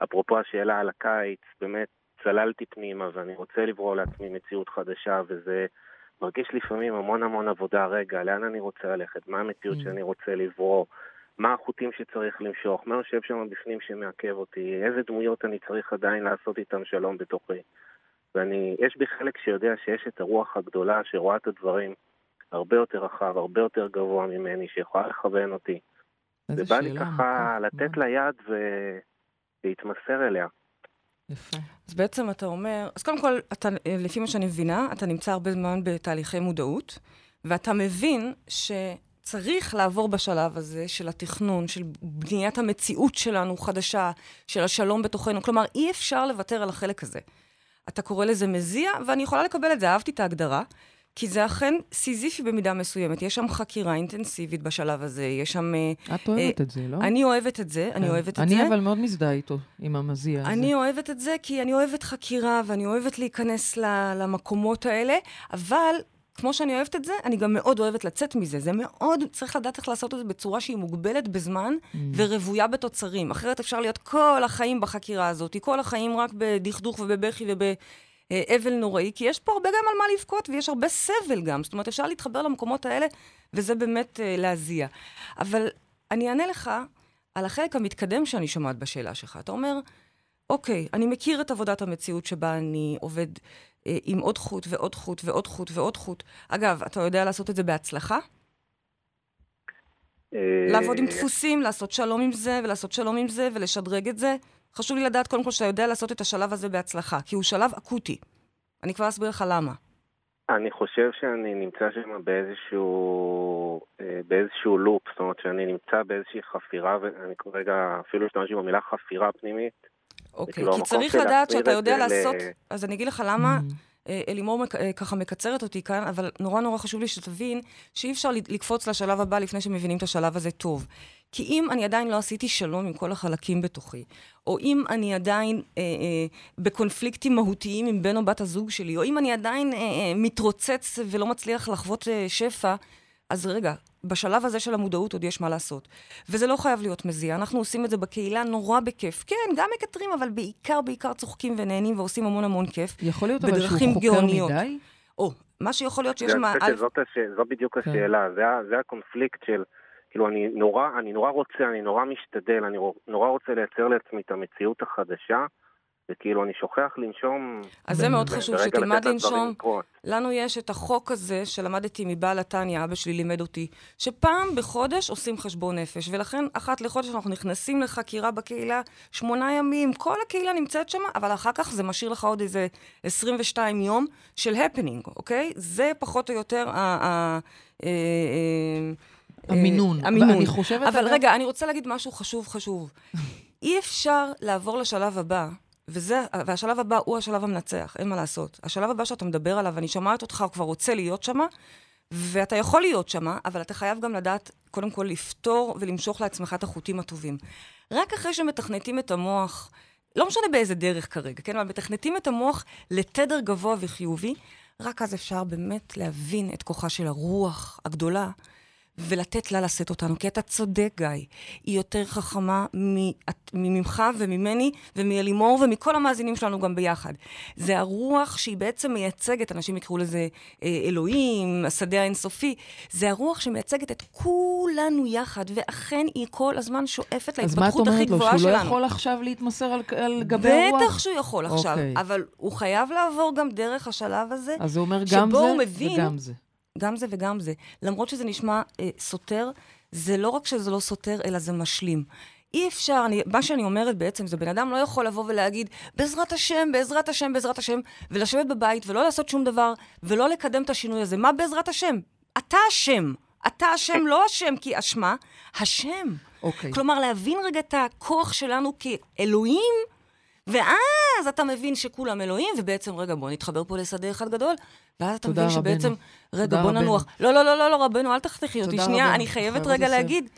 ואפרופו השאלה על הקיץ, באמת צללתי פנימה ואני רוצה לברוא לעצמי מציאות חדשה, וזה מרגיש לפעמים המון המון עבודה. רגע, לאן אני רוצה ללכת? מה המציאות Mm. שאני רוצה לברוא? מה החוטים שצריך למשוך? מה יושב שם בפנים שמעכב אותי? איזה דמויות אני צריך עדיין לעשות איתם שלום בתוכי? ואני, יש בי חלק שיודע שיש את הרוח הגדולה שרואה את הדברים הרבה יותר רחב, הרבה יותר גבוה ממני, שיכולה לכוון אותי. איזה ובא לי ככה לתת. לה יד ו... להתמסר אליה. יפה. אז בעצם אתה אומר, אז קודם כל, אתה, אה, לפי מה שאני מבינה, אתה נמצא הרבה זמן בתהליכי מודעות, ואתה מבין שצריך לעבור בשלב הזה של התכנון, של בניית המציאות שלנו חדשה, של השלום בתוכנו. כלומר, אי אפשר לוותר על החלק הזה. אתה קורא לזה מזיע, ואני יכולה לקבל את זה, אהבתי את ההגדרה. כי זה אכן סיזיפי במידה מסוימת. יש שם חקירה אינטנסיבית בשלב הזה, יש שם... אה, את אוהבת את זה, לא? אני אוהבת את זה, אני כן. אוהבת את אני זה. אבל מאוד מזדהה איתו, עם המזיע הזה. אני אוהבת את זה כי אני אוהבת חקירה ואני אוהבת להיכנס ל- למקומות האלה, אבל כמו שאני אוהבת את זה, אני גם מאוד אוהבת לצאת מזה. זה מאוד, צריך לדעת איך לעשות את זה בצורה שהיא מוגבלת בזמן Mm. ורוויה בתוצרים. אחרת אפשר להיות כל החיים בחקירה הזאת, כל החיים רק בדכדוך ובבכי ובאבל נוראי, כי יש פה הרבה גם על מה לבכות ויש הרבה סבל גם. זאת אומרת, אפשר להתחבר למקומות האלה, וזה באמת אה, להזיע. אבל אני אענה לך על החלק המתקדם שאני שומעת בשאלה שלך. אתה אומר, אוקיי, אני מכיר את עבודת המציאות שבה אני עובד עם עוד חוט ועוד חוט ועוד חוט ועוד חוט. אגב, אתה יודע לעשות את זה בהצלחה? אה, לעבוד עם דפוסים, לעשות שלום עם זה, ולעשות שלום עם זה, ולשדרג את זה. חשוב לי לדעת קודם כל שאתה יודע לעשות את השלב הזה בהצלחה, כי הוא שלב אקוטי. אני כבר אסביר לך למה. אני חושב שאני נמצא שם באיזשהו, אה, באיזשהו לופ, זאת אומרת שאני נמצא באיזושהי חפירה, ואני כרגע אפילו משתמש במהמילה חפירה פנימית. אוקיי, כאילו כי צריך לדעת שאתה את יודע ל- לעשות... אז אני אגיד לך למה, Mm. אה, אלימור אה, ככה מקצרת אותי כאן, אבל נורא נורא חשוב לי שתבין שאי אפשר ל- לקפוץ לשלב הבא לפני שמבינים את השלב הזה טוב. כי אם אני עדיין לא עשיתי שלום עם כל החלקים בתוכי, או אם אני עדיין אה, אה, בקונפליקטים מהותיים עם בן או בת הזוג שלי, או אם אני עדיין אה, אה, מתרוצץ ולא מצליח לחוות אה, שפע, אז רגע, בשלב הזה של המודעות עוד יש מה לעשות. וזה לא חייב להיות מזיע, אנחנו עושים את זה בקהילה נורא בכיף. כן, גם מקטרים, אבל בעיקר, בעיקר צוחקים ונהנים ועושים המון המון כיף. יכול להיות אבל שהוא חוקר גאוניות. מדי? או, מה שיכול להיות שיש. אני חושב א', שזאת הש... זו בדיוק כן. השאלה, זה, זה הקונפליקט של, כאילו, אני נורא, אני נורא רוצה, אני נורא משתדל, אני נורא רוצה לייצר לעצמי את המציאות החדשה, וכאילו, אני שוכח לנשום... אז זה מאוד חשוב, שתלמד לנשום. לנו יש את החוק הזה שלמדתי מבעל התניא, אבא שלי לימד אותי, שפעם בחודש עושים חשבון נפש, ולכן אחת לחודש אנחנו נכנסים לחקירה בקהילה, שמונה ימים, כל הקהילה נמצאת שם, אבל אחר כך זה משאיר לך עוד איזה 22 יום של הפנינג, אוקיי? זה פחות או יותר ה... ה- אה, אה, המינון. אה, המינון. ואני חושבת, אבל רגע, אני רוצה להגיד משהו חשוב חשוב. אי אפשר לעבור לשלב הבא, וזה, והשלב הבא הוא השלב המנצח, אין מה לעשות. השלב הבא שאתה מדבר עליו, אני שומעת אותך, הוא כבר רוצה להיות שם, ואתה יכול להיות שם, אבל אתה חייב גם לדעת, קודם כל, לפתור ולמשוך לעצמך את החוטים הטובים. רק אחרי שמתכנתים את המוח, לא משנה באיזה דרך כרגע, כן? אבל מתכנתים את המוח לתדר גבוה וחיובי, רק אז אפשר באמת להבין את כוחה של הרוח הגדולה. ולתת לה לשאת אותנו, כי אתה צודק, גיא. היא יותר חכמה ממך וממני ומאלימור ומכל המאזינים שלנו גם ביחד. זה הרוח שהיא בעצם מייצגת, אנשים יקראו לזה אה, אלוהים, השדה האינסופי, זה הרוח שמייצגת את כולנו יחד, ואכן היא כל הזמן שואפת אז מה את להתפתחות הכי אומרת לו, גבוהה שהוא לא שלנו. יכול עכשיו להתמסר על, על גבי הרוח? בטח שהוא יכול עכשיו, אוקיי. אבל הוא חייב לעבור גם דרך השלב הזה, אז הוא אומר גם זה וגם זה. גם זה וגם זה. למרות שזה נשמע אה, סותר, זה לא רק שזה לא סותר, אלא זה משלים. אי אפשר, אני, מה שאני אומרת בעצם, זה בן אדם לא יכול לבוא ולהגיד, בעזרת השם, בעזרת השם, בעזרת השם, ולשבת בבית ולא לעשות שום דבר, ולא לקדם את השינוי הזה. מה בעזרת השם? אתה אשם. אתה אשם, לא אשם כי אשמה, השם. אוקיי. כלומר, להבין רגע את הכוח שלנו כאלוהים, ואז אתה מבין שכולם אלוהים, ובעצם, רגע, בוא נתחבר פה לשדה אחד גדול, ואז אתה מבין רבנו. שבעצם, רגע, בוא רבנו. ננוח. לא, לא, לא, לא, לא, רבנו, אל תחתכי אותי. שנייה, רבנו. אני חייבת רגע לסיים. להגיד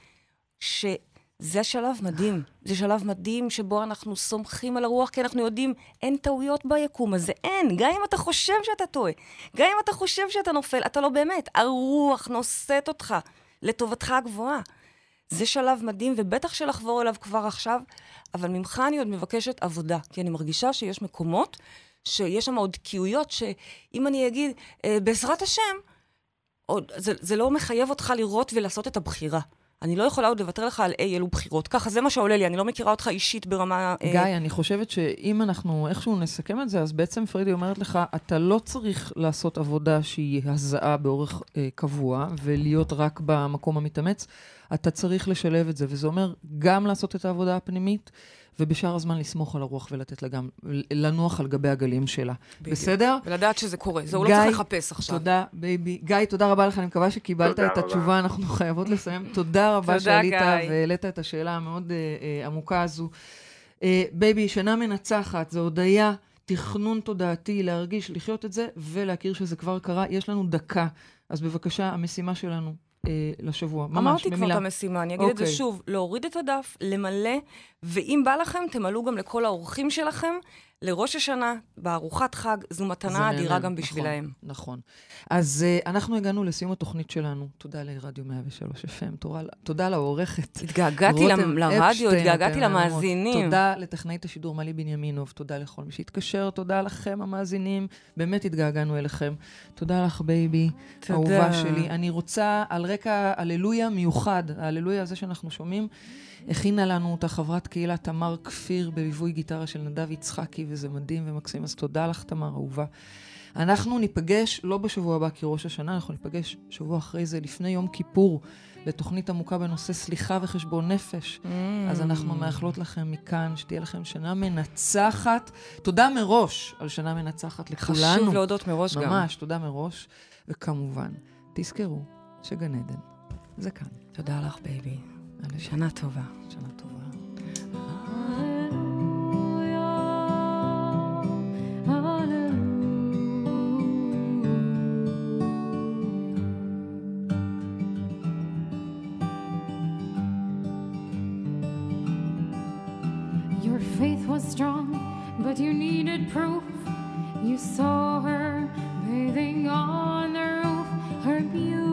שזה שלב מדהים. זה שלב מדהים שבו אנחנו סומכים על הרוח, כי אנחנו יודעים, אין טעויות ביקום הזה, אין. גם אם אתה חושב שאתה טועה, גם אם אתה חושב שאתה נופל, אתה לא באמת. הרוח נושאת אותך לטובתך הגבוהה. זה שלב מדהים, ובטח שלחבור אליו כבר עכשיו, אבל ממך אני עוד מבקשת עבודה, כי אני מרגישה שיש מקומות, שיש שם עוד תקיעויות, שאם אני אגיד, אה, בעזרת השם, עוד, זה, זה לא מחייב אותך לראות ולעשות את הבחירה. אני לא יכולה עוד לוותר לך על אי אלו בחירות. ככה, זה מה שעולה לי, אני לא מכירה אותך אישית ברמה... אה, גיא, אני חושבת שאם אנחנו איכשהו נסכם את זה, אז בעצם פרידי אומרת לך, אתה לא צריך לעשות עבודה שהיא הזעה באורך אה, קבוע, ולהיות רק במקום המתאמץ, אתה צריך לשלב את זה, וזה אומר גם לעשות את העבודה הפנימית, ובשאר הזמן לסמוך על הרוח ולתת לה גם, לנוח על גבי הגלים שלה. בדיוק. בסדר? ולדעת שזה קורה, זה הוא לא צריך לחפש עכשיו. תודה, בייבי. גיא, תודה רבה לך, אני מקווה שקיבלת את רבה. התשובה, אנחנו חייבות לסיים. תודה רבה שעלית. והעלית את השאלה המאוד אה, אה, עמוקה הזו. אה, בייבי, שנה מנצחת, זו הודיה, תכנון תודעתי, להרגיש, לחיות את זה, ולהכיר שזה כבר קרה. יש לנו דקה, אז בבקשה, המשימה שלנו אה, לשבוע, ממש, אמרתי כבר במילה. את המשימה, אני אגיד את זה אוקיי. שוב, להוריד את הדף, למלא, ואם בא לכם, תמלאו גם לכל האורחים שלכם. לראש השנה, בארוחת חג, זו מתנה אדירה מהמם, גם נכון, בשבילהם. נכון. אז אה, אנחנו הגענו לסיום התוכנית שלנו. תודה לרדיו 103 FM, תודה, תודה לעורכת. התגעגעתי רותם לרדיו, התגעגעתי. למאזינים. תודה לטכנאית השידור מלי בנימינוב, תודה לכל מי שהתקשר, תודה לכם המאזינים, באמת התגעגענו אליכם. תודה לך, בייבי, תודה. אהובה שלי. אני רוצה, על רקע הללויה מיוחד, ההללויה הזה שאנחנו שומעים, הכינה לנו אותה חברת קהילה תמר כפיר בליווי גיטרה של נדב יצחקי, וזה מדהים ומקסים, אז תודה לך, תמר, אהובה. אנחנו ניפגש לא בשבוע הבא כראש השנה, אנחנו ניפגש שבוע אחרי זה, לפני יום כיפור, לתוכנית עמוקה בנושא סליחה וחשבון נפש. Mm. אז אנחנו מאחלות לכם מכאן שתהיה לכם שנה מנצחת. תודה מראש על שנה מנצחת לכולנו. חשוב להודות מראש גם. ממש, תודה מראש. וכמובן, תזכרו שגן עדן זה כאן. תודה לך, בייבי. הלב. שנה טובה. שנה טובה. Your faith was strong, but you needed proof. You saw her bathing on the roof, her beauty